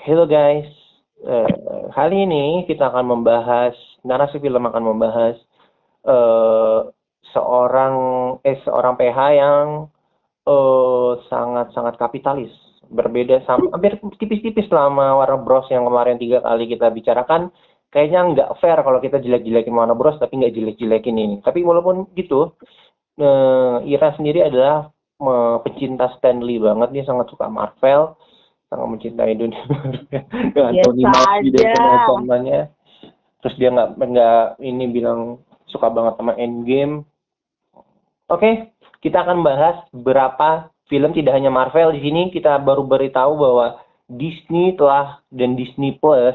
Hello guys, uh, kali ini kita akan membahas narasi film akan membahas uh, seorang eh seorang PH yang uh, sangat sangat kapitalis, berbeda sama hampir tipis-tipis selama Warner Bros. yang kemarin tiga kali kita bicarakan. Kayaknya nggak fair kalau kita jelek-jelekin Warner Bros. tapi nggak jelek-jelekin ini. Tapi walaupun gitu, uh, Ira sendiri adalah uh, pecinta Stanley banget, dia sangat suka Marvel sangat mencintai dunia dengan Biasa Tony Mackie dan aja. teman-temannya terus dia nggak nggak ini bilang suka banget sama Endgame oke kita akan bahas beberapa film tidak hanya Marvel di sini kita baru beritahu bahwa Disney telah dan Disney Plus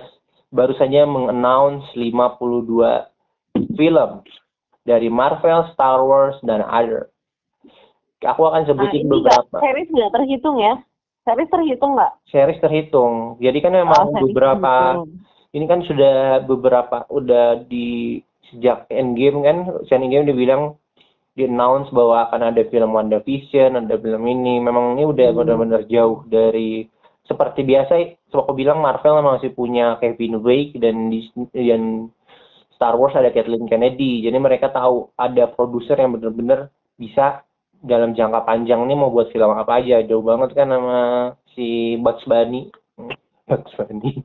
baru saja mengannounce 52 film dari Marvel, Star Wars dan other. Aku akan Nah, sebutin nggak beberapa series nggak terhitung ya? Series terhitung nggak? series terhitung. Jadi kan Oh, memang series beberapa terhitung. ini kan sudah beberapa udah di sejak Endgame kan, sejak Endgame dibilang di announce bahwa akan ada film WandaVision, ada film ini. Memang ini udah Hmm. benar-benar jauh dari seperti biasa. Aku bilang Marvel masih punya Kevin Feige dan Disney dan Star Wars ada Kathleen Kennedy. Jadi mereka tahu ada produser yang benar-benar bisa dalam jangka panjang ini mau buat film apa aja. Jauh banget kan sama si Bugs Bunny. Bugs Bunny.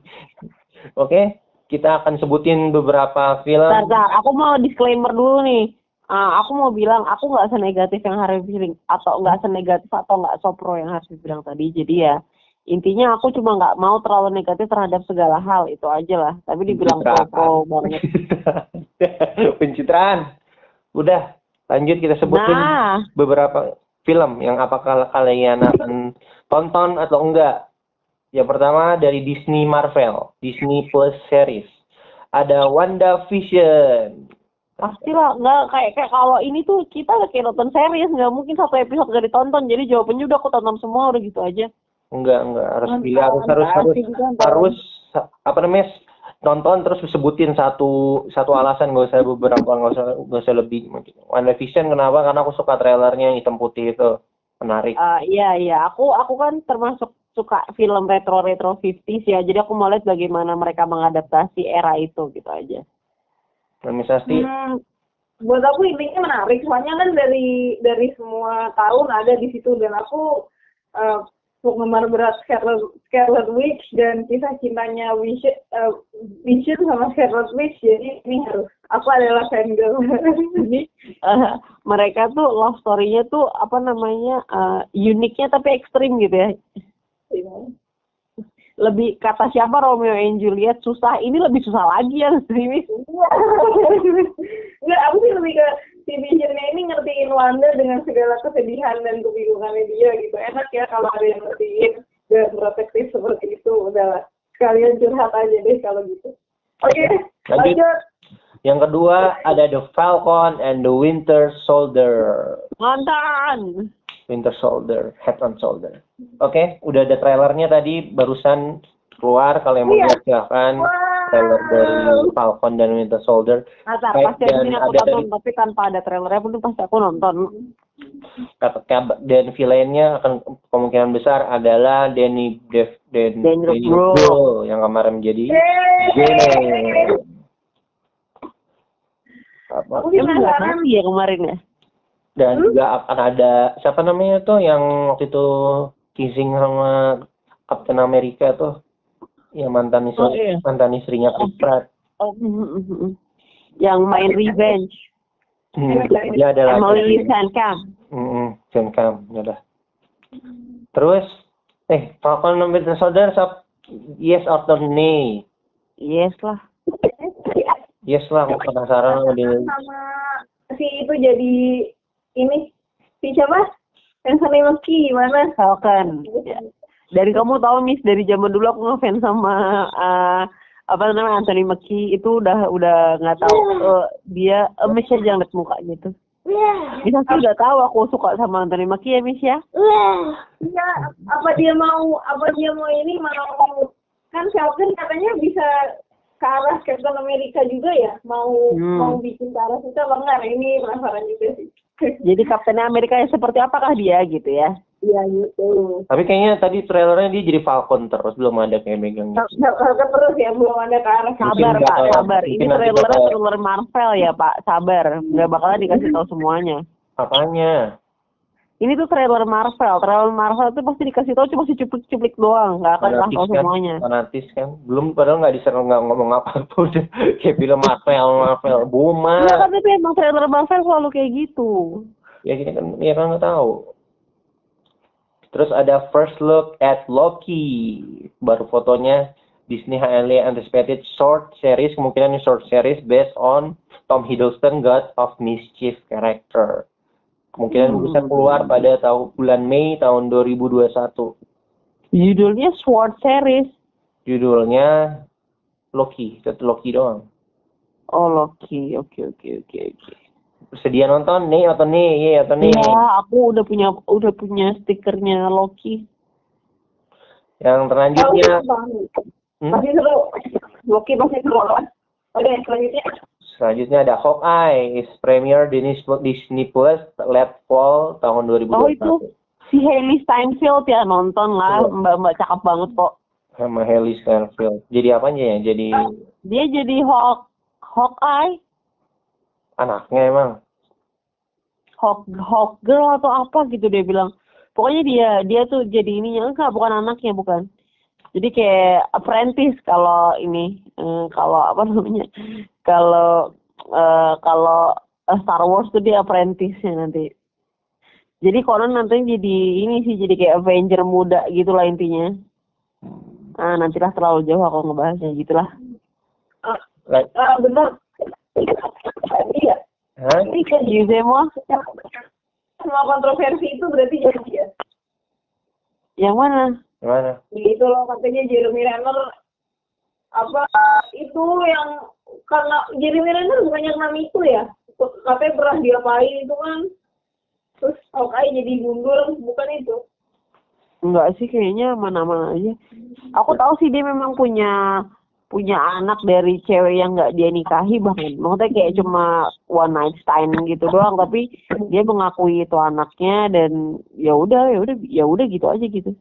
Oke, kita akan sebutin beberapa film. Bentar. Aku mau disclaimer dulu nih. Ah, aku mau bilang aku nggak senegatif yang Harvey bilang atau nggak senegatif atau nggak sopro yang Harvey bilang tadi. Jadi ya intinya aku cuma nggak mau terlalu negatif terhadap segala hal itu aja lah. Tapi dibilang Pencitraan. pro banget. Pencitraan. Udah, lanjut kita sebutin Nah, beberapa film yang apakah kalian akan tonton atau enggak. Yang pertama dari Disney Marvel, Disney Plus series. Ada WandaVision. pastilah nggak kayak kayak kalau ini tuh kita kayak nonton series nggak mungkin satu episode nggak ditonton. Jadi jawabannya udah aku tonton semua udah gitu aja. Enggak, enggak harus Mantap, pilih harus harus harus harus apa namanya nonton terus sebutin satu satu alasan nggak usah beberapa nggak usah nggak usah lebih WandaVision kenapa? Karena aku suka trailernya yang hitam putih itu menarik. Ah, iya iya, aku aku kan termasuk suka film retro retro 50s ya. Jadi aku mau lihat bagaimana mereka mengadaptasi era itu gitu aja. dan misalnya Hmm, buat aku intinya menarik. Soalnya kan dari dari semua tahun ada di situ. Dan aku uh, penggemar berat Scarlet, Scarlet Witch dan kisah cintanya Vision, uh, Vision sama Scarlet Witch jadi ini harus aku adalah fangirl Jadi eh, mereka tuh love story-nya tuh apa namanya eh, uniknya tapi ekstrim gitu ya. Lebih kata siapa Romeo and Juliet susah, ini lebih susah lagi ya sini. Enggak, aku sih lebih ke si Visionnya ini ngertiin Wanda dengan segala kesedihan dan kebingungannya dia gitu. Enak ya kalau ada yang ngertiin dan protektif seperti itu. Udahlah, sekalian curhat aja deh kalau gitu. Oke, Lanjut. lanjut. yang kedua ada The Falcon and the Winter Soldier Mantan. Winter Soldier Head on Soldier oke udah ada trailernya tadi barusan keluar kalau yang mau Iya. lihat silahkan trailer dari Falcon dan Winter Soldier Baik, pasti dan ini aku ada tonton, dari- tapi tanpa ada trailernya pun pasti aku nonton. dan villainnya akan kemungkinan besar adalah Danny Dev Dan, Danny. Rugro yang kemarin menjadi Gene apa Aku penasaran. ya kemarin ya? dan juga akan ada siapa namanya tuh yang waktu itu kissing sama Captain America tuh yang mantan istri Oh, iya. mantan istrinya Chris Pratt Oh, mm, mm, mm. yang main revenge. hmm, dia adalah Emily Sankam. hmm, Cam ya udah terus eh Falcon and Winter Soldier sab yes atau nay Yes lah. yes lah aku penasaran sama dia sama si itu jadi ini si siapa? Anthony Mackie gimana? Falcon. Dari kamu tahu Miss dari zaman dulu aku ngefans sama eh, apa namanya Anthony Mackie itu udah udah nggak tahu eh, dia eh, Miss aja ngeliat muka gitu. Bisa sih udah tahu aku suka sama Anthony Mackie ya Miss ya. Iya, apa dia mau apa dia mau ini mau kan Falcon katanya bisa ke arah Captain America juga ya mau Hmm. mau bikin ke arah situ apa enggak Nah, ini penasaran juga sih Jadi Kapten Amerika yang seperti apakah dia gitu ya? Iya gitu. Tapi kayaknya tadi trailernya dia jadi Falcon terus belum ada kayak megangnya. Falcon terus ya belum ada ke arah Sabar Mungkin Pak, bakal- sabar. Ini trailernya bakal- trailer Marvel ya Pak, sabar. Nggak bakalan dikasih tahu semuanya. Apanya? Ini tuh trailer Marvel. Trailer Marvel tuh pasti dikasih tahu cuma cuplik-cuplik doang, nggak akan Fanatis tahu kan? semuanya. Fanatis kan? Belum padahal nggak diserang nggak ngomong apa tuh udah kayak film Marvel Marvel Buma. Iya kan tapi emang trailer Marvel selalu kayak gitu. Ya kita kan ya kan nggak tahu. Terus ada first look at Loki. Baru fotonya Disney highly anticipated short series kemungkinan ini short series based on Tom Hiddleston God of Mischief character. Kemungkinan Hmm. bisa keluar pada tahun bulan Mei tahun 2021. Judulnya Sword Series. Judulnya Loki, satu Loki doang. Oh Loki, oke oke oke oke. Sedia nonton nih atau nih, iya atau nih. Iya, aku udah punya udah punya stikernya Loki. Yang Bang. hmm? Masih seru. Loki masih seru. Oke, selanjutnya. selanjutnya ada Hawkeye is premiere Disney Disney Plus late fall tahun 2021. Oh itu si Hailey Steinfeld ya nonton lah, Iya. mbak-mbak cakep banget kok. sama Haley Steinfeld. Jadi apanya ya? Jadi Dia jadi Hawk Hawkeye, anaknya emang. Hawk Hawk Girl atau apa gitu dia bilang. Pokoknya dia dia tuh jadi ininya enggak bukan anaknya bukan. Jadi kayak apprentice kalau ini eh, kalau apa namanya? Kalau eh, kalau eh, Star Wars tuh dia apprentice-nya nanti. Jadi konon nanti jadi ini sih jadi kayak Avenger muda gitulah intinya. Ah, nantilah terlalu jauh aku ngebahasnya gitulah. Like, Ah, benar. Iya. hah? Ini kan semua Semua kontroversi itu berarti jadi ya. yang mana? Gimana? Gitu loh katanya Jeremy Renner apa itu yang karena Jeremy Renner bukan yang nama itu ya katanya pernah diapain itu kan terus Hawkeye jadi mundur bukan itu Enggak sih kayaknya mana-mana aja. Aku tahu sih dia memang punya punya anak dari cewek yang nggak dia nikahi bahkan maksudnya kayak cuma one night stand gitu doang tapi dia mengakui itu anaknya dan ya udah ya udah ya udah gitu aja gitu.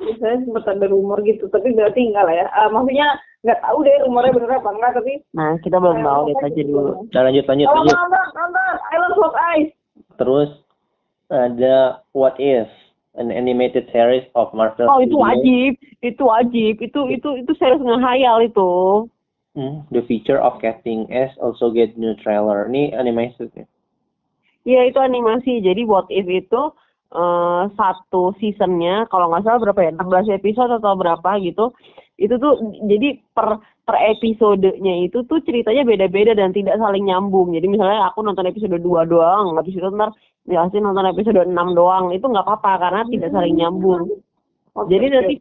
Saya sempat ada rumor gitu tapi berarti enggak lah ya. Ah, maksudnya nggak tahu deh rumornya bener apa enggak tapi nah kita belum tahu lihat aja dulu. Nah, lanjut, lanjut, kalau lanjut. nonton nonton I love Hawkeye. Terus ada What If, an animated series of Marvel oh itu wajib itu wajib itu itu itu serius ngehayal itu Hmm, the feature of Casting S also get new trailer. Ini animated ya? Ya itu animasi. Jadi What If itu eh, satu seasonnya kalau nggak salah berapa ya 16 episode atau berapa gitu. Itu tuh jadi per per episodenya itu tuh ceritanya beda-beda dan tidak saling nyambung. Jadi misalnya aku nonton episode 2 doang, habis itu ntar jelasin nonton episode 6 doang. Itu nggak apa-apa karena tidak saling nyambung. Jadi nanti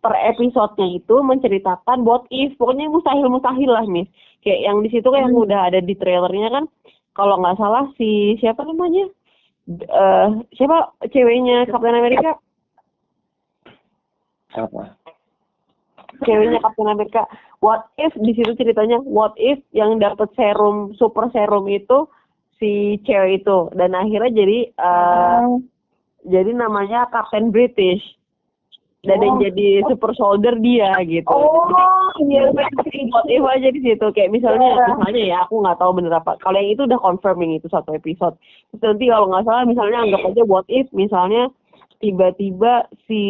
per episodenya itu menceritakan what if pokoknya mustahil-mustahil lah Miss kayak yang di situ kan yang udah ada di trailernya kan kalau nggak salah si siapa namanya eh siapa ceweknya Captain America Apa? ceweknya Captain America what if di situ ceritanya what if yang dapat serum super serum itu si cewek itu. Dan akhirnya jadi eh jadi namanya Captain British. Dan yang Oh. jadi super soldier dia gitu. Oh iya what if aja di situ. Kayak misalnya misalnya ya aku nggak tahu bener apa. Kalau yang itu udah confirming itu satu episode. Terus nanti kalau nggak salah misalnya anggap aja what if misalnya tiba-tiba si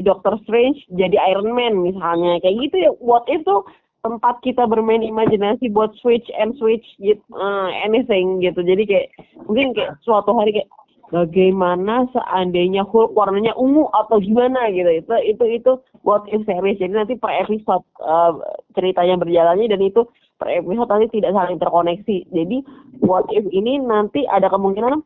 Doctor Strange jadi Iron Man misalnya. Kayak gitu ya what if tuh tempat kita bermain imajinasi buat switch and switch gitu eh, anything gitu. Jadi kayak mungkin kayak suatu hari kayak bagaimana seandainya Hulk warnanya ungu atau gimana gitu. Itu itu itu what if series. Jadi nanti per episode eh, ceritanya berjalannya dan itu per episode nanti tidak saling terkoneksi. Jadi what if ini nanti ada kemungkinan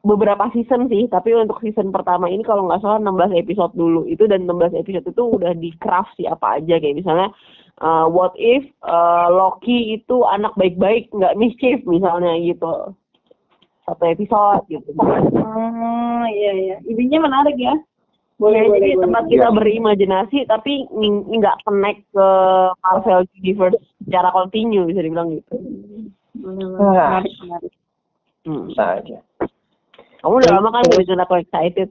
beberapa season sih tapi untuk season pertama ini kalau nggak salah 16 episode dulu. Itu dan 16 episode itu udah di craft sih apa aja kayak misalnya eh, what if eh, Loki itu anak baik-baik nggak mischief misalnya gitu. Satu episode gitu. Oh iya iya. Idenya menarik ya. Boleh, boleh jadi boleh tempat kita berimajinasi tapi ng- nggak connect ke Marvel Universe secara kontinu bisa dibilang gitu. menarik menarik. Hmm. Bisa aja. Kamu udah lama kan nggak bisa aku excited.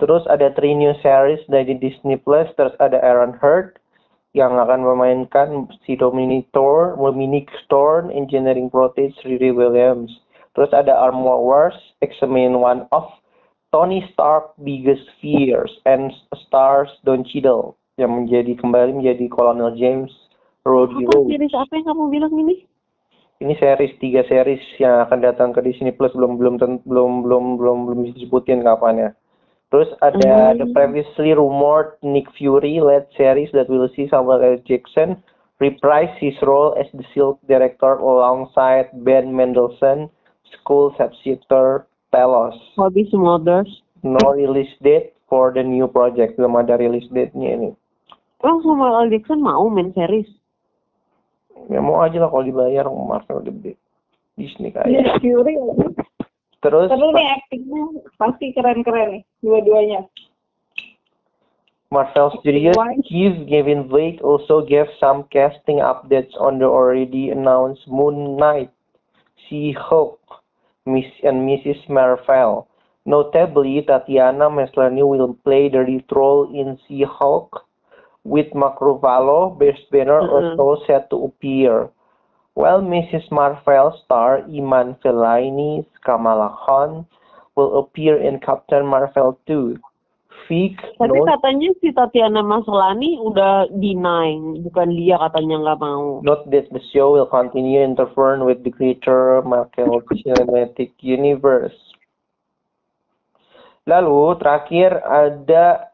Terus ada three new series dari Disney Plus. Terus ada Aaron Hurt yang akan memainkan si Dominic Dominic Thorne, Engineering Protege Riri Williams. Terus ada Armor Wars, X-Men One of Tony Stark Biggest Fears and Stars Don Cheadle yang menjadi kembali menjadi Colonel James Rhodey Apa series apa yang kamu bilang ini? Ini series tiga series yang akan datang ke Disney Plus belum belum belum belum belum belum disebutin kapan ya. Terus ada Hmm. the previously rumored Nick Fury led series that will see Samuel L. Jackson reprise his role as the Silk director alongside Ben Mendelsohn, school substitute Telos. Hobby Smothers. No release date for the new project. Belum ada release date-nya ini. Oh, Samuel L. Jackson mau main series. Ya mau aja lah kalau dibayar Marvel gede. Disney kayak. Nick Fury lagi. Terus Terus nih actingnya pasti keren-keren nih dua-duanya. Marvel Studios chief Kevin Blake also gave some casting updates on the already announced Moon Knight, She-Hulk, Miss and Mrs. Marvel. Notably, Tatiana Maslany will play the lead role in She-Hulk, with Bruce Banner Mm-mm. also set to appear. While Mrs. Marvel star Iman Fellaini's Kamala Khan will appear in Captain Marvel 2. Fig, Tapi known- katanya si Tatiana Maslany udah deny, bukan dia katanya nggak mau. Note that the show will continue interfering with the greater Marvel Cinematic Universe. Lalu terakhir ada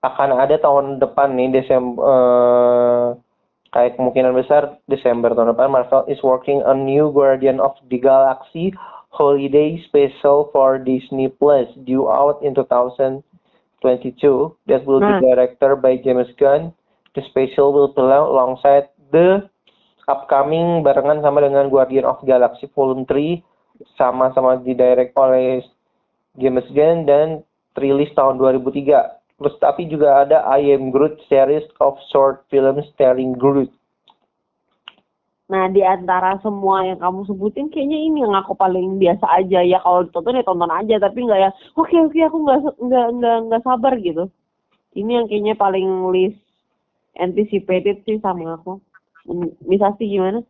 akan ada tahun depan nih Desember eh, kayak kemungkinan besar Desember tahun depan Marvel is working on new Guardian of the Galaxy holiday special for Disney Plus due out in 2022 that will be directed by James Gunn. The special will play alongside the upcoming barengan sama dengan Guardian of Galaxy Volume 3 sama-sama didirect oleh James Gunn dan rilis tahun 2003. Terus tapi juga ada I Am Groot series of short film starring Groot. Nah, di antara semua yang kamu sebutin, kayaknya ini yang aku paling biasa aja ya. Kalau ditonton ya tonton aja, tapi nggak ya. Oke oke, aku nggak nggak nggak nggak sabar gitu. Ini yang kayaknya paling least anticipated sih sama aku. Hmm, Bisa sih gimana?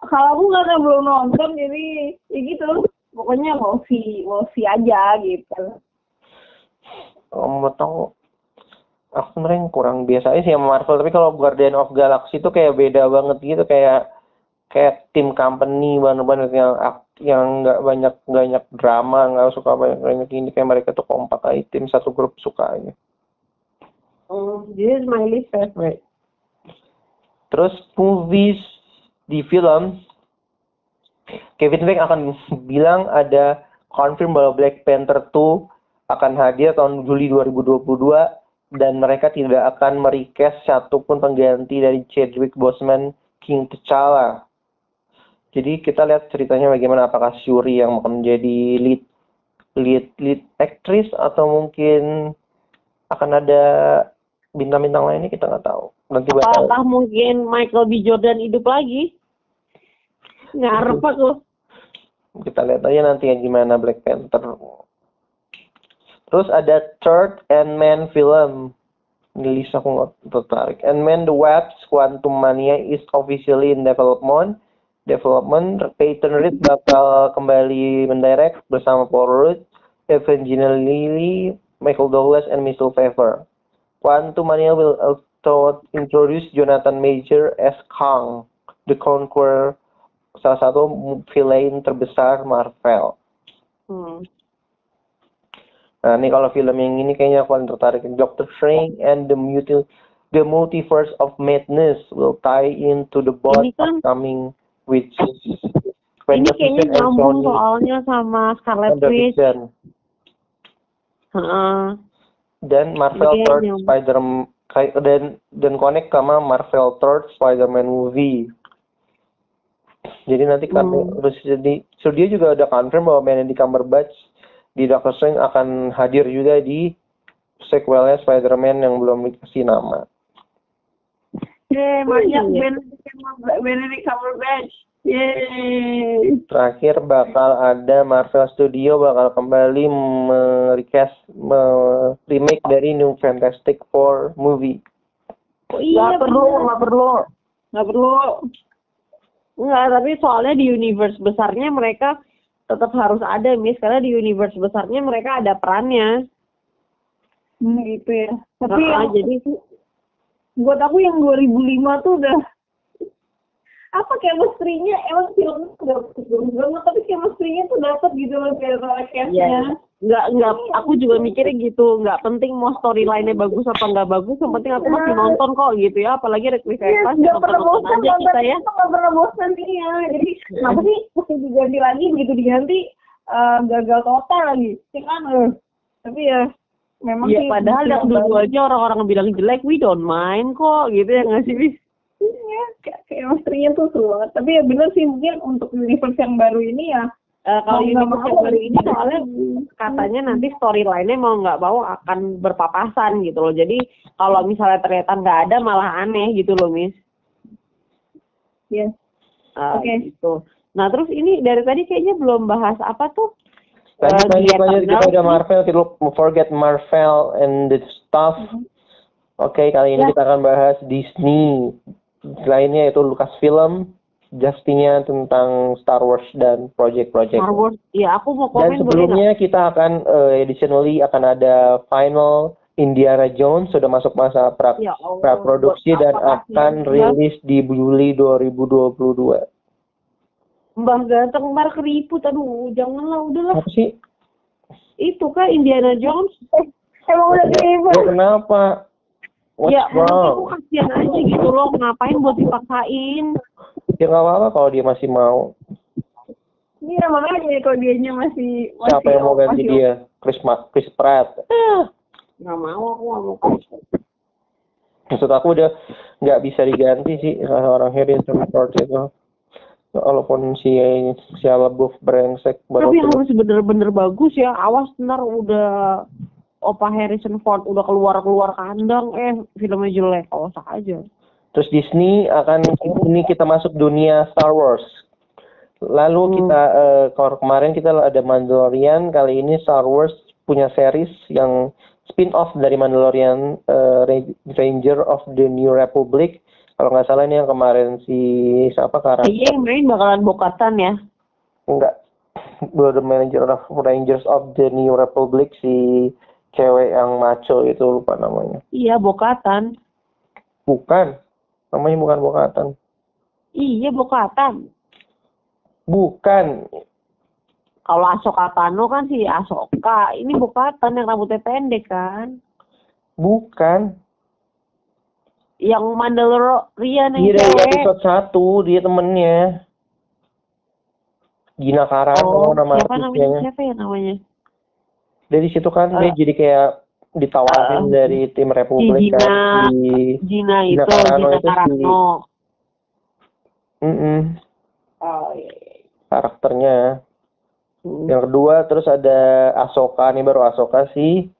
Kalau aku nggak belum nonton jadi ya gitu. Pokoknya mau see mau see aja gitu. Menurut aku, aku sebenarnya kurang biasa aja sih sama Marvel. Tapi kalau Guardian of Galaxy itu kayak beda banget gitu, kayak kayak tim company banget-banget yang yang nggak banyak banyak drama, nggak suka banyak banyak ini kayak mereka tuh kompak aja tim satu grup suka aja. Oh, this is my least favorite. Terus movies di film Kevin Feige akan bilang ada confirm bahwa Black Panther 2 akan hadir tahun Juli 2022 dan mereka tidak akan merequest satupun pengganti dari Chadwick Boseman King T'Challa. Jadi kita lihat ceritanya bagaimana apakah Shuri yang akan menjadi lead lead lead actress atau mungkin akan ada bintang-bintang lainnya kita nggak tahu. Nanti bakal Apakah mungkin Michael B. Jordan hidup lagi? Ngarep aku. kita lihat aja nanti ya gimana Black Panther. Terus ada third Ant-Man film. Ini list aku nggak tertarik. Ant-Man The Wasp Quantum Mania is officially in development. Development Peyton Reed bakal kembali mendirect bersama Paul Rudd, Evangeline Lilly, Michael Douglas, and Michelle Pfeiffer. Quantum Mania will also introduce Jonathan Major as Kang, the Conqueror, salah satu villain terbesar Marvel. Hmm. Nah, ini kalau film yang ini kayaknya aku paling tertarik. Doctor Strange and the Multi the Multiverse of Madness will tie into the both Ini kan- upcoming witches. Ini kayaknya nyambung soalnya sama Scarlet Witch. Heeh. Dan Marvel Third. Spider kayak dan dan connect sama Marvel Third Spider-Man movie. Jadi nanti kan Hmm. terus jadi so dia juga udah confirm bahwa Benedict Cumberbatch di Doctor Strange akan hadir juga di sequelnya Spider-Man yang belum dikasih nama. Banyak Iya. Benedict Cumberbatch- Benedict Cumberbatch. Yeay. Terakhir bakal ada Marvel Studio bakal kembali merecast me- remake dari New Fantastic Four movie. Oh, Nggak perlu, bener. nggak perlu. Nggak perlu. Enggak, tapi soalnya di universe besarnya mereka tetap harus ada, Miss. Karena di universe besarnya mereka ada perannya. Hmm, gitu ya. Tapi Nah, yang, jadi buat aku yang 2005 tuh udah apa chemistry-nya emang filmnya udah bagus banget tapi chemistry-nya tuh dapet gitu loh kayak cast-nya. Iya. Nggak, nggak, aku juga mikirnya gitu. Nggak penting mau storyline-nya bagus apa nggak bagus. Yang penting aku masih nonton kok gitu ya. Apalagi Reckless Iya, Evans. nggak pernah nonton bosan aja kita ya. nggak pernah bosan iya. Jadi kenapa sih mesti diganti lagi begitu diganti eh, gagal total lagi, ya kan? eh. Tapi ya memang Iya, sih padahal yang aja orang-orang bilang jelek, we don't mind kok gitu ya nggak sih? Iya, kayak chemistry-nya tuh seru banget. Tapi ya bener sih mungkin untuk universe yang baru ini ya Eh, kalau universe mau yang baru ini soalnya katanya nanti storyline-nya mau nggak mau akan berpapasan gitu loh. Jadi kalau misalnya ternyata nggak ada malah aneh gitu loh, Miss. ya Ah, Oke. gitu. Nah, terus ini dari tadi kayaknya belum bahas apa tuh? Tadi tadi The tadi kita udah. Marvel, kita forget Marvel and the stuff. Oke, kali ini Ya. kita akan bahas Disney. Lainnya itu Lucasfilm, Justinya tentang Star Wars dan project-project. Star Wars. Ya, aku mau Dan komen boleh nggak? sebelumnya kita akan eh, additionally akan ada final Indiana Jones sudah masuk masa pra, Ya Allah, praproduksi dan akan kasih? rilis di Juli 2022. Mbah ganteng Mark keriput aduh janganlah udahlah Apa sih? itu kan Indiana Jones eh, emang udah kayak Ya, kenapa? What's ya menurut aku wrong? kasihan aja gitu loh ngapain buat dipaksain Ya nggak apa-apa kalau dia masih mau. Iya makanya kalau dianya masih masih Siapa yang mau ganti masih- dia? Chris Ma Chris Pratt. Eh, nggak mau aku nggak mau maksud aku udah nggak bisa diganti sih orang Harrison Ford itu. Walaupun si si LaBeouf brengsek tapi harus bener-bener bagus ya awas ntar udah Opa Harrison Ford udah keluar keluar kandang eh filmnya jelek awas aja Terus Disney akan ini kita masuk dunia Star Wars. Lalu Hmm. kita eh, kalau kemarin kita ada Mandalorian, kali ini Star Wars punya series yang spin-off dari Mandalorian eh, Ra- Ranger of the New Republic. Kalau nggak salah ini yang kemarin si siapa karakter kayaknya yang main bakalan bokatan ya enggak The Manager of Rangers of the New Republic si cewek yang maco itu lupa namanya. iya bokatan Bukan. Namanya bukan Bokatan. iya bokatan Bukan. kalau Asoka Tano kan si Asoka ini bokatan yang rambutnya pendek kan Bukan. yang Mandalorian yang Iya dari episode 1 dia temennya. Gina Carano Oh, nama siapa namanya? Siapa ya namanya? Dari situ kan dia Eh. jadi kayak ditawarin Eh, dari tim Republik Gina. kan di Gina Gina itu, Carano Gina itu si- Carano. Mm-mm, Oh, iya. iya. karakternya. Hmm. Yang kedua terus ada Asoka nih baru Asoka sih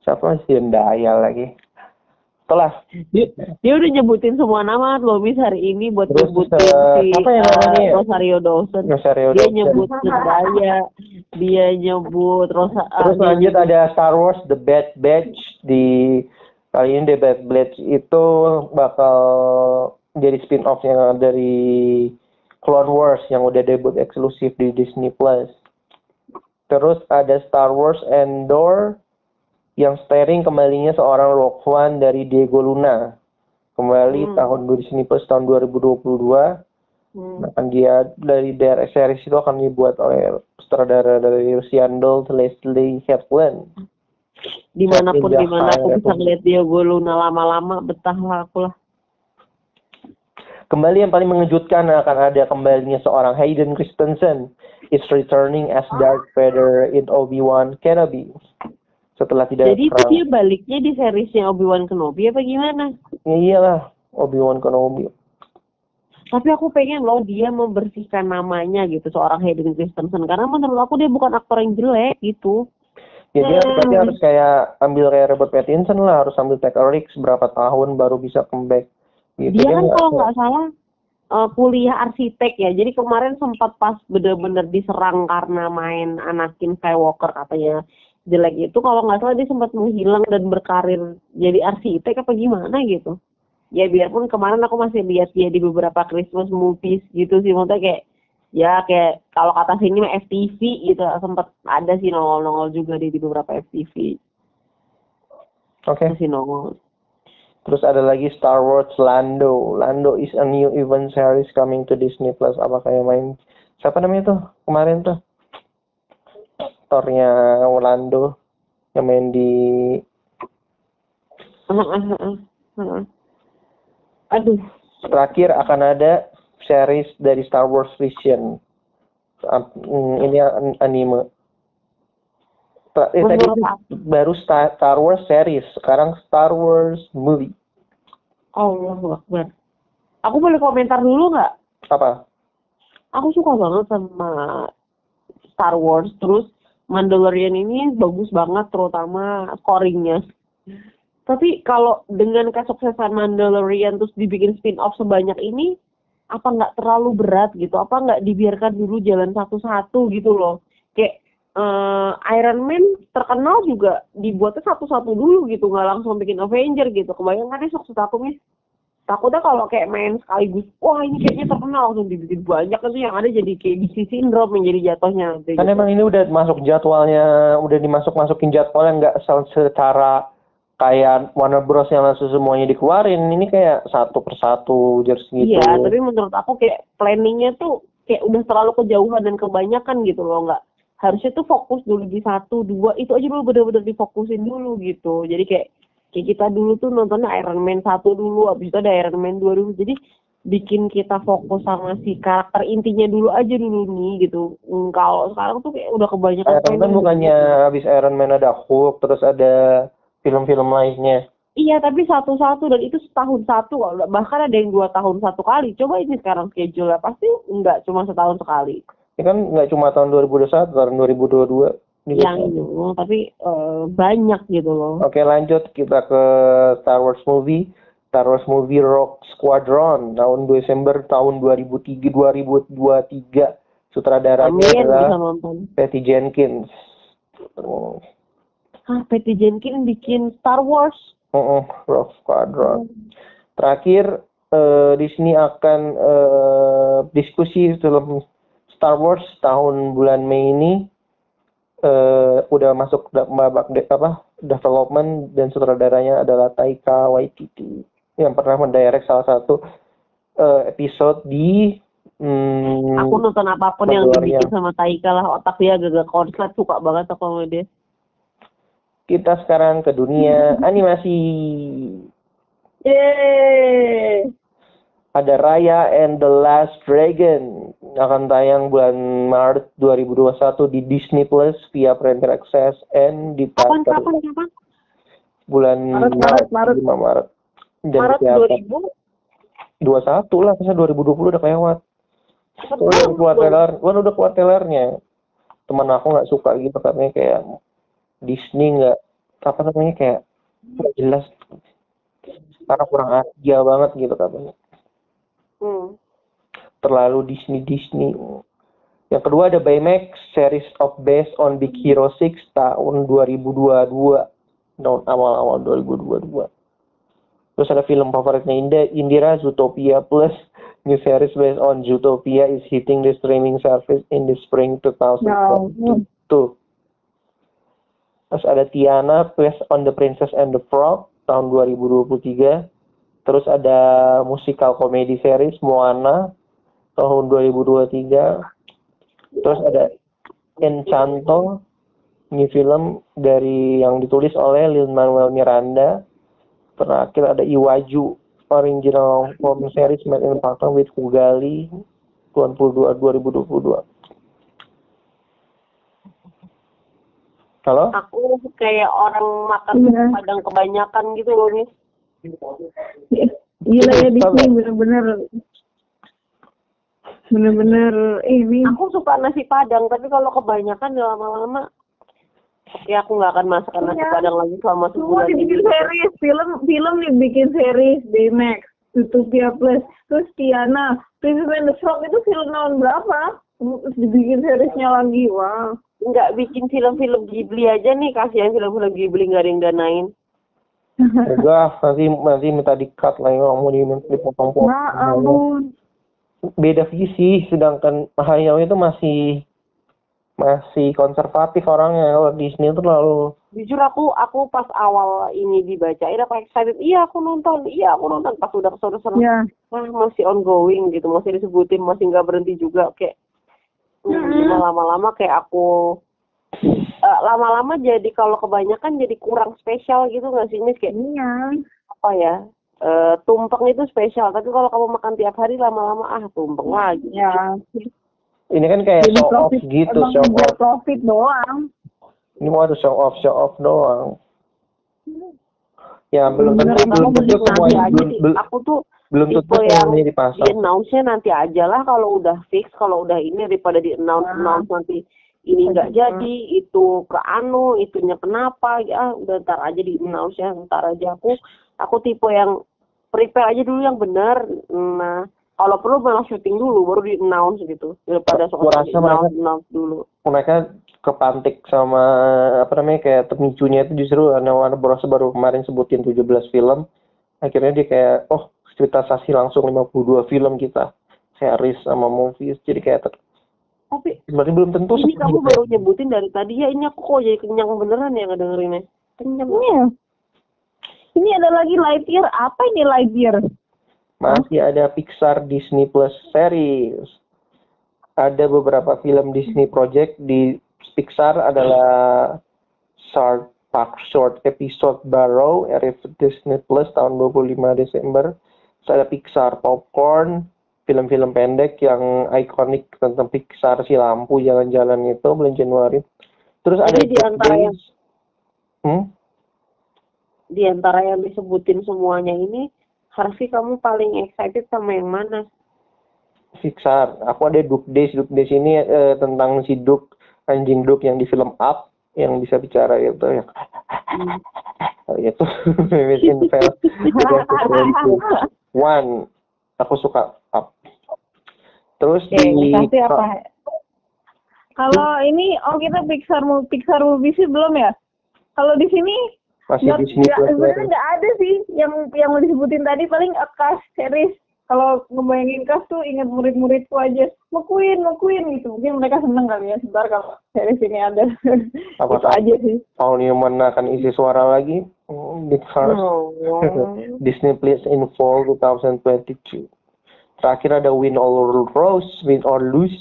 siapa sih Zendaya lagi. Setelah Dia, dia udah nyebutin semua nama loh Miss hari ini buat Terus, nyebutin eh, si apa ya eh, namanya ya? Rosario Dawson. Rosario Dia Dawson. nyebut Zendaya, dia nyebut Rosa. eh, Terus lanjut nyebut- ada Star Wars The Bad Batch di kali ini The Bad Batch itu bakal jadi spin-off-nya dari Clone Wars yang udah debut eksklusif di Disney Plus. Terus ada Star Wars Endor yang starring kembalinya seorang One dari Diego Luna. Kembali Hmm. tahun di Disney Plus tahun 2022 Hmm. akan dia dari daerah series itu akan dibuat oleh sutradara dari Rusiandol Leslie Hepburn. di mana pun di mana aku bisa ngeliat dia gue luna lama-lama betah lah aku lah. Kembali yang paling mengejutkan akan ada kembalinya seorang Hayden Christensen is returning as Darth Vader in Obi-Wan Kenobi. Setelah tidak Jadi itu dia baliknya di seriesnya Obi-Wan Kenobi apa gimana? Ya iyalah Obi-Wan Kenobi. Tapi aku pengen loh dia membersihkan namanya gitu seorang Hayden Christensen karena menurut aku dia bukan aktor yang jelek gitu. Ya dia Hmm. berarti harus kayak ambil kayak Robert Pattinson lah, harus ambil take a risk berapa tahun baru bisa comeback. Gitu. dia kan nggak- kalau nggak salah eh, kuliah arsitek ya. Jadi kemarin sempat pas bener-bener diserang karena main Anakin Skywalker katanya jelek itu kalau nggak salah dia sempat menghilang dan berkarir jadi arsitek apa gimana gitu. Ya biarpun kemarin aku masih lihat dia di beberapa Christmas movies gitu sih maksudnya kayak ya kayak kalau kata sini mah FTV gitu sempat ada sih nongol-nongol juga di, di beberapa FTV Oke. masih nongol. Terus ada lagi Star Wars Lando. Lando is a new event series coming to Disney Plus. Apa kayak main siapa namanya tuh kemarin tuh? Aktornya Lando yang main di Aduh, terakhir akan ada series dari Star Wars Vision. Mm, Ini an- anime. Eh, tadi baru Star, Star Wars series, sekarang Star Wars movie. Allahu Akbar. Aku boleh komentar dulu nggak? Apa? Aku suka banget sama Star Wars. Terus Mandalorian ini bagus banget, terutama scoringnya. Tapi kalau dengan kesuksesan Mandalorian terus dibikin spin-off sebanyak ini, apa nggak terlalu berat gitu? Apa nggak dibiarkan dulu jalan satu-satu gitu loh? Kayak eh, Iron Man terkenal juga dibuatnya satu-satu dulu gitu, nggak langsung bikin Avenger gitu. Kebayang kan sukses satu nih? Takutnya kalau kayak main sekaligus, wah ini kayaknya terkenal langsung dibikin banyak itu yang ada jadi kayak DC syndrome yang jadi jatuhnya. Kan gitu. emang ini udah masuk jadwalnya, udah dimasuk masukin jadwalnya nggak se- secara kayak Warner Bros yang langsung semuanya dikeluarin. Ini kayak satu persatu jersey gitu. Iya, tapi menurut aku kayak planningnya tuh kayak udah terlalu kejauhan dan kebanyakan gitu loh, nggak harusnya tuh fokus dulu di satu dua itu aja dulu bener-bener difokusin dulu gitu. Jadi kayak kayak kita dulu tuh nontonnya Iron Man satu dulu, abis itu ada Iron Man dua dulu. Jadi bikin kita fokus sama si karakter intinya dulu aja dulu nih gitu. Hmm, kalau sekarang tuh kayak udah kebanyakan Iron Man planning bukannya gitu. habis Iron Man ada Hulk, terus ada film-film lainnya. Iya, tapi satu-satu dan itu setahun satu bahkan ada yang dua tahun satu kali. Coba ini sekarang schedule pasti nggak cuma setahun sekali. Ini kan nggak cuma tahun 2021, tahun 2022. Juga yang itu, tapi eh, banyak gitu loh. Oke lanjut kita ke Star Wars movie. Star Wars movie Rock Squadron tahun Desember tahun 2003 2023. Sutradaranya Amin bisa adalah nonton. Patty Jenkins. Oh, Ah, Patty Jenkins bikin Star Wars. oh, Rock Squadron. Terakhir eh, Disney akan eh, diskusi film Star Wars tahun bulan Mei ini eh, udah masuk babak de- apa development dan sutradaranya adalah Taika Waititi yang pernah mendirect salah satu eh, episode di hmm, Aku nonton apa pun yang dibikin sama Taika lah, otak dia agak konslet, suka banget aku sama dia. kita sekarang ke dunia animasi Yeay. Ada Raya and the Last Dragon. Akan tayang bulan Maret 2021 di Disney Plus via Premier Access and di Kapan, kapan, kapan? bulan Maret, Maret, Maret. 5 Maret. Dan Maret di teater 2000? 21 lah masa 2020 udah Gua udah keluar trailer gua udah keluar trailernya. Teman aku nggak suka gitu katanya kayak Disney nggak apa namanya kayak nggak jelas. Karena kurang Asia banget gitu katanya Hmm. terlalu Disney Disney. Yang kedua ada Baymax series of based on Big Hero 6 tahun 2022 tahun awal-awal 2022. Terus ada film favoritnya Inda, Indira Zootopia Plus new series based on Zootopia is hitting the streaming service in the spring 2022. Terus ada Tiana based on the Princess and the Frog tahun 2023. Terus ada musikal komedi series Moana tahun 2023. Terus ada Encanto, ini film dari yang ditulis oleh Lin Manuel Miranda. Terakhir ada Iwaju, original film series made in partner with Kugali 22 2022. Halo? Aku kayak orang makan Iya. padang kebanyakan gitu loh nih. Gila ya. Disney bener-bener bener-bener ini Aku suka nasi padang, tapi kalau kebanyakan ya lama-lama ya aku nggak akan masakan nasi Iya. padang lagi selama semua sebulan dibikin ini. series film film dibikin series di Max Utopia Plus terus Tiana Princess and the Frog itu film tahun berapa terus dibikin seriesnya lagi wah nggak bikin film-film Ghibli aja nih kasihan film-film Ghibli nggak ada yang danain Enggak, nanti nanti minta di cut lah ya, mau di dipotong-potong. ya ampun. Beda visi, sedangkan Hayao itu masih masih konservatif orangnya. Kalau Disney itu lalu jujur aku aku pas awal ini dibacain aku excited. Iya aku nonton. Iya aku nonton. Pas udah ke sana sana ya wah masih ongoing gitu. Masih disebutin masih nggak berhenti juga. Kayak Mm-mm. hmm, lama-lama kayak aku eh, lama-lama jadi kalau kebanyakan jadi kurang spesial gitu nggak sih Miss? Kayak iya. apa ya eh tumpeng itu spesial. Tapi kalau kamu makan tiap hari lama-lama ah tumpeng lagi. Ya ini kan kayak jadi show off profit gitu, emang show off. profit doang. Ini mau ada show off, show off doang. Ya belum tentu belum tentu nanti semua aja belum, aku tuh belum tentu yang semuanya di dipasang. announce-nya nanti aja lah kalau udah fix kalau udah ini daripada di announce announce nanti ini nggak jadi itu ke anu itunya kenapa ya. Udah ntar aja di announce ya ntar aja aku aku tipe yang prepare aja dulu yang benar. Nah kalau perlu malah syuting dulu baru di announce gitu. Daripada soal di announce, announce dulu. mereka kepantik sama apa namanya kayak pemicunya itu justru Warner Bros baru kemarin sebutin 17 film. Akhirnya dia kayak oh cerita sasi langsung 52 film kita. Series sama movies. Jadi kayak tapi sebenarnya belum tentu ini kamu baru nyebutin dari tadi. Ya ini aku kok jadi kenyang beneran ya ngedengerinnya kenyang. Iya. Ini ada lagi Lightyear. Apa ini Lightyear? masih ada Pixar Disney Plus series. Ada beberapa film Disney Project. Di Pixar adalah short Park Short Episode Barrow RF Disney Plus tahun 25 Desember. Terus ada Pixar Popcorn film-film pendek yang ikonik tentang Pixar si lampu jalan-jalan itu bulan Januari terus ada Jadi di antara yang- hmm? di antara yang disebutin semuanya ini harusnya kamu paling excited sama yang mana Pixar. Aku ada Duke Days. Duke Days ini eh, tentang si Duke, anjing Duke yang di film Up, yang bisa bicara gitu ya. itu Miss Infel. One, aku suka. Terus Oke, di tapi apa Kalau ini oh kita Pixar mau Pixar movie sih belum ya? Kalau di sini masih Disney Plus sebenarnya series. nggak ada sih yang yang mau disebutin tadi paling a cast series. Kalau ngebayangin cast tuh ingat murid-muridku aja. McQueen, McQueen gitu. Mungkin mereka seneng kali ya sebentar kalau series ini ada. Apa itu aja sih. Paul Newman akan isi suara lagi. Hmm, Stars. Oh, Disney Plus in Fall 2022. Terakhir ada Win or Rose, Win or Lose,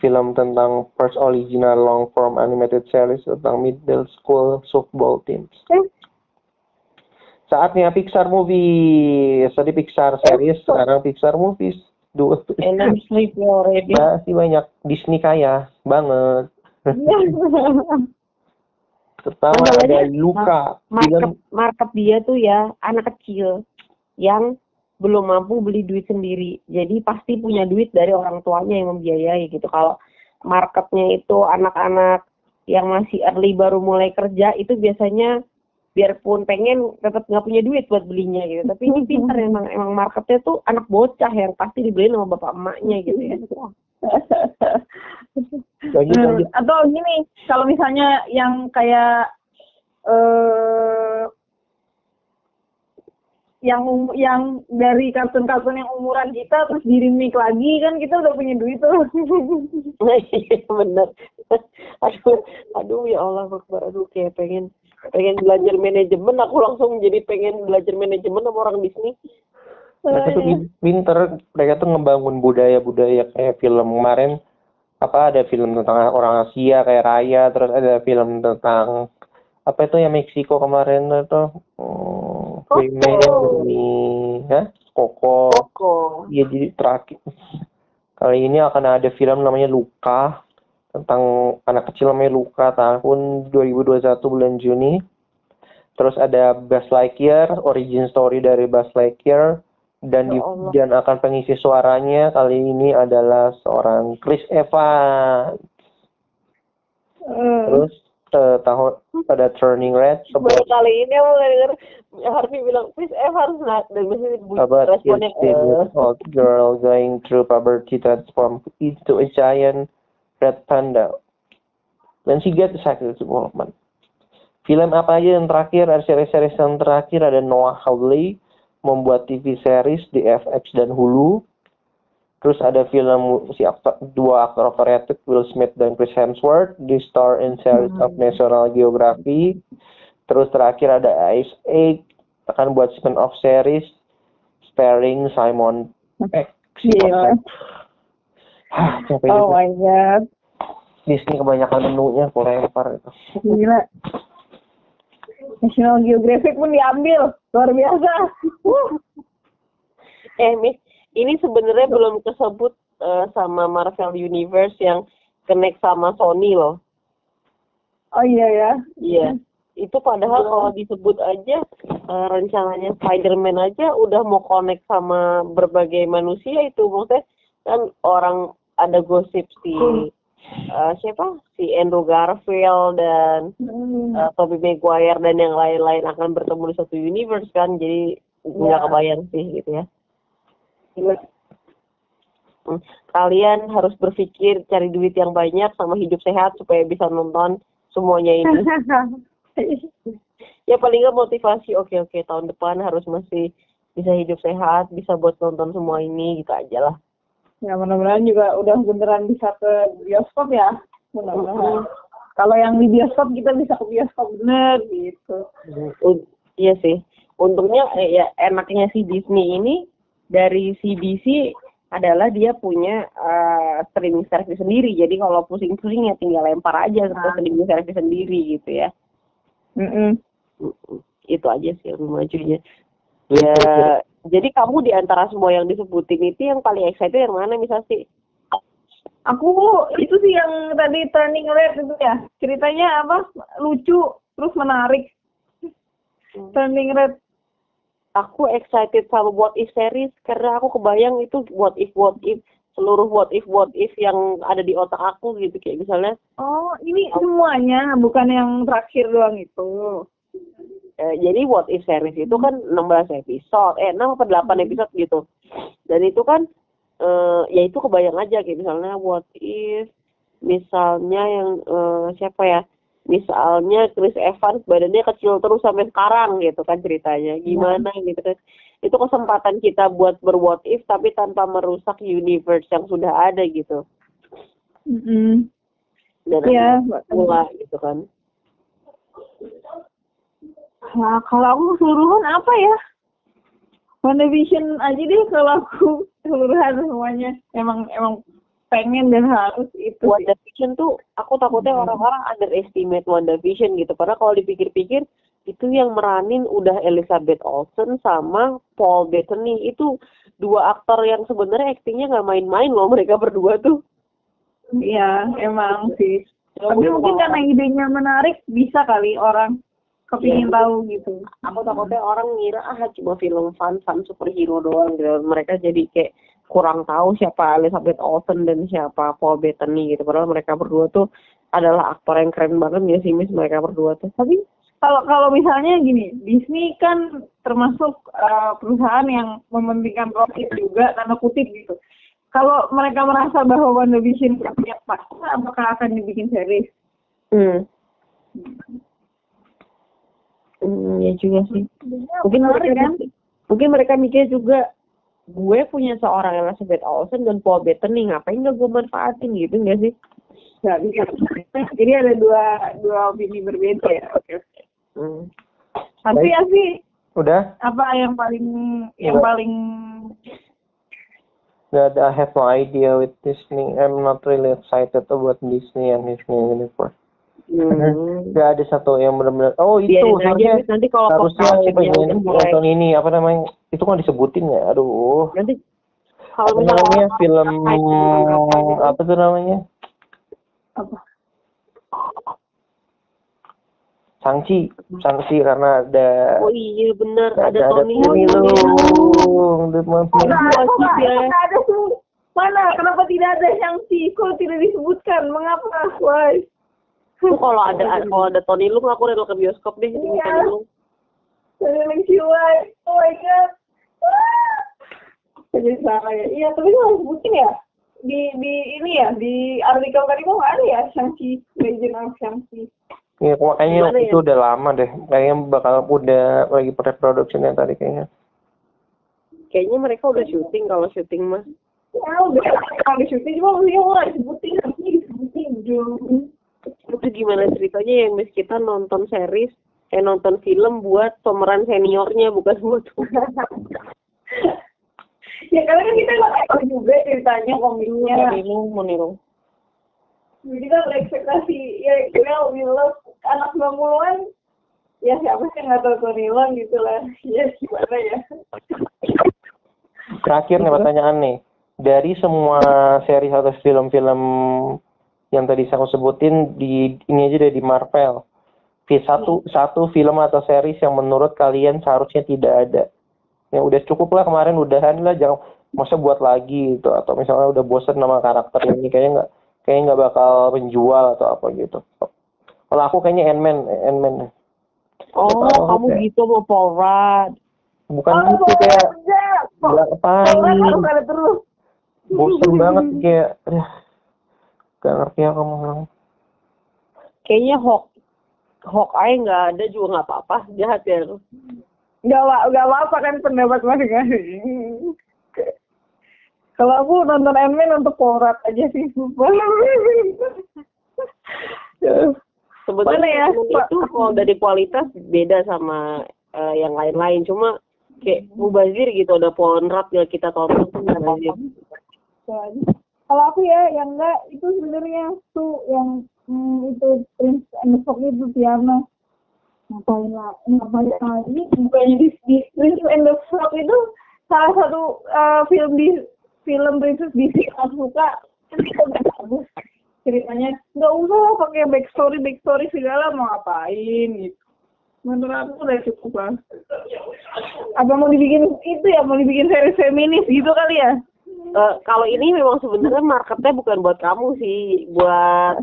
film tentang first original long form animated series tentang middle school softball teams. Eh, Saatnya Pixar movie, tadi Pixar series, sekarang Pixar movies. Dua. and I'm sleepy already. Masih banyak Disney kaya banget. Pertama ada Luca, market film market dia tuh ya anak kecil yang belum mampu beli duit sendiri. Jadi pasti punya duit dari orang tuanya yang membiayai gitu. Kalau marketnya itu anak-anak yang masih early baru mulai kerja itu biasanya biarpun pengen tetap nggak punya duit buat belinya gitu. Tapi ini pinter emang emang marketnya tuh anak bocah yang pasti dibeliin sama bapak emaknya gitu ya. Hmm, atau gini kalau misalnya yang kayak eh yang um- yang dari kartun-kartun yang umuran kita terus di remake lagi kan kita udah punya duit tuh Iya bener. aduh, aduh ya Allah Akbar. Aduh kayak pengen pengen belajar manajemen. Aku langsung jadi pengen belajar manajemen sama orang Disney. mereka tuh pin- pinter mereka tuh ngebangun budaya-budaya kayak film kemarin apa ada film tentang orang Asia kayak Raya terus ada film tentang apa itu yang Meksiko kemarin itu? Hmm, ini ya Koko. Koko. iya jadi terakhir. Kali ini akan ada film namanya Luka tentang anak kecil namanya Luka tahun 2021 bulan Juni. Terus ada Buzz Lightyear origin story dari Buzz Lightyear dan Ya di- Allah. dan akan pengisi suaranya. Kali ini adalah seorang Chris Evans. Eh, terus tahun pada Turning Red Baru kali ini aku denger Harvey bilang, please harus not. Dan bunyi about responnya, eh. old girl going through puberty transform into a giant red panda. When she gets psychic development. Film apa aja yang terakhir, ada series-series yang terakhir ada Noah Hawley membuat TV series di FX dan Hulu. Terus ada film si aktor, dua aktor overrated Will Smith dan Chris Hemsworth di star in series of National Geography. Terus terakhir ada Ice Age akan buat spin-off series starring Simon Peck. Gila. Hah, Oh my god. Disney kebanyakan menunya aku lempar itu. Gila. National Geographic pun diambil. Luar biasa. Eh, Miss, ini sebenarnya belum kesebut eh, sama Marvel Universe yang connect sama Sony loh. Oh iya ya. Iya. Itu padahal kalau disebut aja eh, rencananya Spider-Man aja udah mau connect sama berbagai manusia itu maksudnya kan orang ada gosip si eh, siapa si Andrew Garfield dan Hmm. eh, Tobey Maguire dan yang lain-lain akan bertemu di satu universe kan jadi nggak Iya. kebayang sih gitu ya. Hmm. Kalian harus berpikir cari duit yang banyak sama hidup sehat supaya bisa nonton semuanya ini. ya paling nggak motivasi oke oke tahun depan harus masih bisa hidup sehat bisa buat nonton semua ini gitu aja lah ya mudah-mudahan juga udah beneran bisa ke bioskop ya. Mudah-mudahan. Kalau yang di bioskop kita bisa ke bioskop bener gitu. Iya sih untungnya eh, ya enaknya si Disney ini dari CBC adalah dia punya eh, streaming service sendiri jadi kalau pusing-pusing ya tinggal lempar aja ke Nah. streaming service sendiri gitu ya Mm-mm. Mm-mm. itu aja sih yang majunya ya jadi kamu di antara semua yang disebutin itu yang paling excited yang mana misal sih Aku itu sih yang tadi turning red itu ya. Ceritanya apa? Lucu terus menarik. Turning red. Aku excited sama what if series karena aku kebayang itu what if what if seluruh what if what if yang ada di otak aku gitu kayak misalnya. Oh, ini semuanya bukan yang terakhir doang itu. eh, jadi what if series itu kan 16 episode eh 6 apa 8 episode gitu. Dan itu kan eh, ya itu kebayang aja kayak misalnya what if misalnya yang eh, siapa ya misalnya Chris Evans badannya kecil terus sampai sekarang gitu kan ceritanya gimana gitu kan itu kesempatan kita buat ber what if tapi tanpa merusak universe yang sudah ada gitu Mm-mm. dan Iya, pula gitu kan Nah, kalau aku keseluruhan apa ya? WandaVision aja deh kalau aku keseluruhan semuanya. Emang emang pengen dan harus itu sih. WandaVision tuh aku takutnya orang-orang underestimate WandaVision gitu karena kalau dipikir-pikir itu yang meranin udah Elizabeth Olsen sama Paul Bettany itu dua aktor yang sebenarnya aktingnya nggak main-main loh mereka berdua tuh Iya, emang sih. Tapi mungkin karena idenya menarik, bisa kali orang kepingin Iya. tahu gitu. aku takutnya orang ngira ah cuma film fun fun superhero doang gitu mereka jadi kayak kurang tahu siapa Elizabeth Olsen dan siapa Paul Bettany gitu padahal mereka berdua tuh adalah aktor yang keren banget ya sih Miss mereka berdua tuh Tapi kalau kalau misalnya gini, Disney kan termasuk uh, perusahaan yang mementingkan profit juga tanda kutip gitu. Kalau mereka merasa bahwa WandaVision punya pasar, apakah akan dibikin series? hmm. Hmm, ya juga sih mungkin mereka kan? mungkin mereka mikir juga gue punya seorang Elizabeth Olsen dan Paul Bettany ngapain gak gue manfaatin gitu nggak sih Nggak bisa. Jadi ada dua dua opini berbeda ya. Oke oke. hmm. Tapi Baik. ya sih Udah? apa yang paling yang Udah. paling That I have no idea with Disney. I'm not really excited about Disney and Disney Universe. Hmm. Gak ada satu yang benar-benar. Oh itu Biarin aja harusnya nanti kalau harusnya pengen nonton ini apa namanya? Itu kan disebutin ya. Aduh. nanti kalau Apa namanya? Film apa apa tuh namanya? apa? Sangchi, Sangchi karena ada oh iya benar ada, ada ada Tony Tony ya. nggak ada tuh? Mana? Kenapa tidak ada yang si Kok tidak disebutkan? Mengapa? Why? Tuh kalau ada kalau ada Tony Lung aku rela ke bioskop deh ini Iya. Tony Lung. Keliling Ciwai. Oh my god. Jadi salah ya. Iya, tapi gue harus sebutin ya. Di di ini ya, di artikel tadi kok nggak ada ya Shang-Chi, Legend of Shang-Chi. Ya, makanya Gimana ya? itu udah lama deh. Kayaknya bakal udah lagi pre-production tadi kayaknya. Kayaknya mereka udah syuting kalau syuting mah. Ya udah, kalau syuting cuma mesti nggak disebutin, harusnya disebutin dong. Itu gimana ceritanya yang mis kita nonton series eh nonton film buat pemeran seniornya bukan buat ya karena kan kita nggak tahu juga ceritanya komiknya. Tony Lung. Jadi kita berekspektasi, ya kita we love anak 90-an, ya siapa sih yang nggak tahu Tony Leung gitu lah. Ya gimana ya. Terakhir nih pertanyaan nih. Dari semua seri atau film-film yang tadi saya sebutin di ini aja deh di Marvel. Satu satu film atau series yang menurut kalian seharusnya tidak ada. Ya udah cukup lah kemarin udahan lah jangan masa buat lagi gitu atau misalnya udah bosen sama karakter ini kayaknya nggak kayaknya nggak bakal menjual atau apa gitu. Kalau aku kayaknya Ant-Man, Ant-Man. Oh, kamu oke. gitu mau Paul Rudd. Bukan Oh, gitu kayak harus ada terus. bosen banget kayak gak ngerti aku ngomong Kayaknya Hawk Hawkeye nggak ada juga nggak apa-apa jahat ya lu. Nggak wa- nggak apa-apa kan pendapat masing-masing. Kalau aku nonton Ant-Man untuk Polrat aja sih. Sebenarnya Mana ya, itu kalau dari kualitas beda sama eh, yang lain-lain. Cuma kayak mubazir gitu ada Paul Rudd ya kita tonton tuh mubazir. Kalau aku ya yang enggak itu sebenarnya tuh yang hmm, itu Prince and the Frog itu Tiana. Ngapain lah, ngapain lagi? Bukannya di, di Prince and the Frog itu salah satu eh, film di film Princess Disney aku suka. Bagus ceritanya. Nggak usah lah pakai backstory backstory segala mau ngapain gitu. Menurut aku udah cukup lah. Apa mau dibikin itu ya mau dibikin series feminis gitu kali ya? Eh, kalau ini memang sebenarnya marketnya bukan buat kamu sih, buat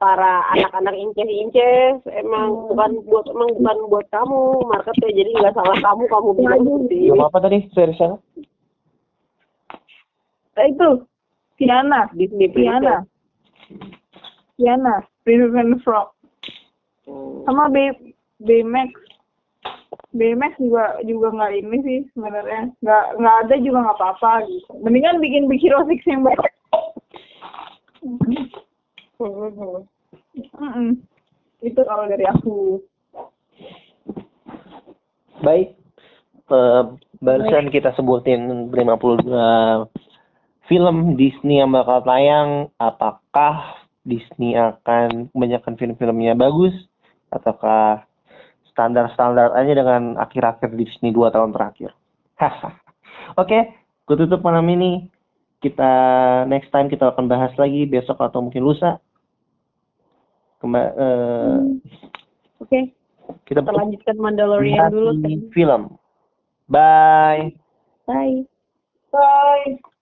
para anak-anak inces-inces. Emang bukan buat emang bukan buat kamu marketnya jadi nggak salah kamu kamu bilang ini. film apa tadi seriesnya Eh, itu Tiana. Disney Tiana. Tiana Princess and the Frog. Hmm. sama B Baymax Baymax juga juga nggak ini sih sebenarnya. Nggak nggak ada juga nggak apa-apa gitu. Mendingan bikin Big Hero Six yang baik Mm-mm. itu kalau dari aku. Baik. Eh, barusan kita sebutin 52 film Disney yang bakal tayang. Apakah Disney akan kebanyakan film-filmnya bagus? Ataukah standar-standar aja dengan akhir-akhir Disney dua tahun terakhir. Oke gue tutup malam ini. Kita next time kita akan bahas lagi besok atau mungkin lusa. Kemba- eh, Oke, kita kita lanjutkan Mandalorian dulu. di film. Bye. Bye. bye